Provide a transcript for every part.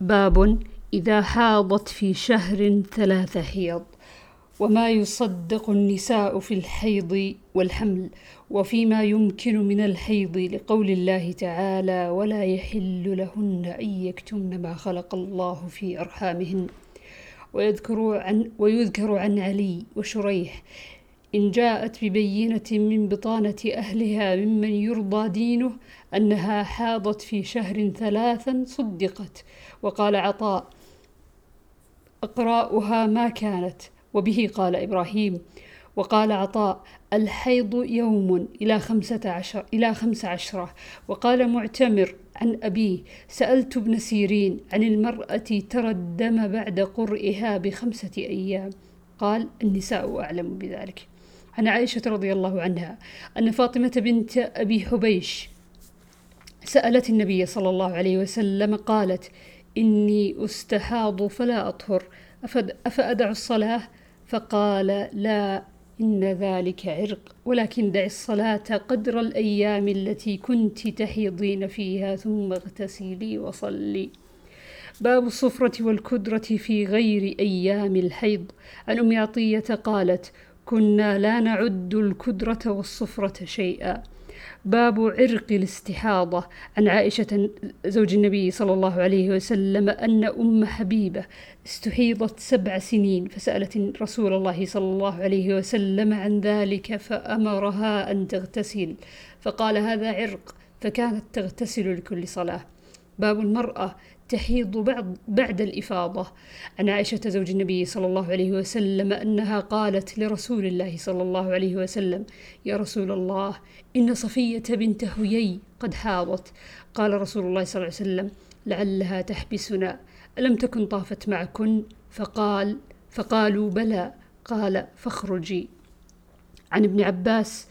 باب إذا حاضت في شهر ثلاث حيض. وما يصدق النساء في الحيض والحمل وفيما يمكن من الحيض لقول الله تعالى ولا يحل لهن أن يكتمن ما خلق الله في أرحامهن. ويذكر عن, ويذكر عن علي وشريح إن جاءت ببينة من بطانة أهلها ممن يرضى دينه أنها حاضت في شهر ثلاثا صدقت وقال عطاء أقراؤها ما كانت. وبه قال إبراهيم وقال عطاء الحيض يوم إلى خمسة عشر إلى خمس عشرة. وقال معتمر عن أبيه سألت ابن سيرين عن المرأة ترى الدم بعد قرئها بخمسة أيام. قال النساء أعلم بذلك. عن عائشة رضي الله عنها أن فاطمة بنت أبي حبيش سألت النبي صلى الله عليه وسلم قالت إني أستحاض فلا أطهر أفأدع الصلاة؟ فقال لا إن ذلك عرق ولكن دع الصلاة قدر الأيام التي كنت تحيضين فيها ثم اغتسلي وصلي. باب الصفرة والكدرة في غير أيام الحيض. عن أم عطية قالت كنا لا نعد الكدرة والصفرة شيئا. باب عرق الاستحاضة. عن عائشة زوج النبي صلى الله عليه وسلم أن أم حبيبة استحيضت سبع سنين فسألت رسول الله صلى الله عليه وسلم عن ذلك فأمرها أن تغتسل فقال هذا عرق فكانت تغتسل لكل صلاة. باب المرأة تحيض بعد, بعد الإفاضة. عن عائشة زوج النبي صلى الله عليه وسلم أنها قالت لرسول الله صلى الله عليه وسلم يا رسول الله إن صفية بنت هيي قد حاضت. قال رسول الله صلى الله عليه وسلم لعلها تحبسنا ألم تكن طافت معكن؟ فقال فقالوا بلى. قال فاخرجي. عن ابن عباس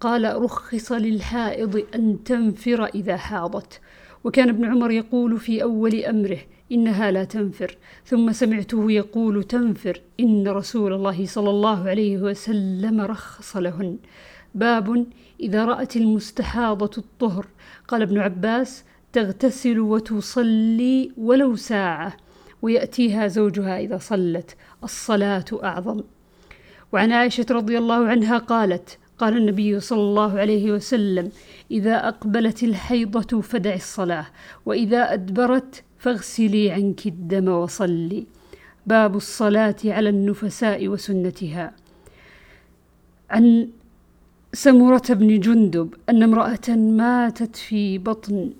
قال رخص للحائض أن تنفر إذا حاضت. وكان ابن عمر يقول في أول أمره إنها لا تنفر ثم سمعته يقول تنفر إن رسول الله صلى الله عليه وسلم رخص لهن. باب إذا رأت المستحاضة الطهر. قال ابن عباس تغتسل وتصلي ولو ساعة ويأتيها زوجها إذا صلت. الصلاة أعظم. وعن عائشة رضي الله عنها قالت قال النبي صلى الله عليه وسلم إذا أقبلت الحيضة فدع الصلاة وإذا أدبرت فاغسلي عنك الدم وصلي. باب الصلاة على النفساء وسنتها. عن سمرة بن جندب أن امرأة ماتت في بطن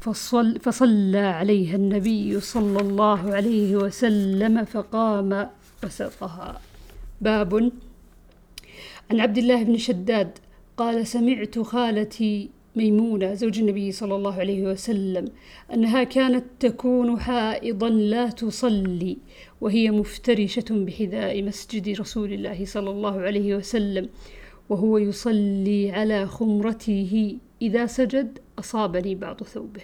فصل فصلى عليها النبي صلى الله عليه وسلم فقام فسقها باب عن عبد الله بن شداد قال سمعت خالتي ميمونة زوج النبي صلى الله عليه وسلم أنها كانت تكون حائضا لا تصلي وهي مفترشة بحذاء مسجد رسول الله صلى الله عليه وسلم وهو يصلي على خمرته إذا سجد أصابني بعض ثوبه.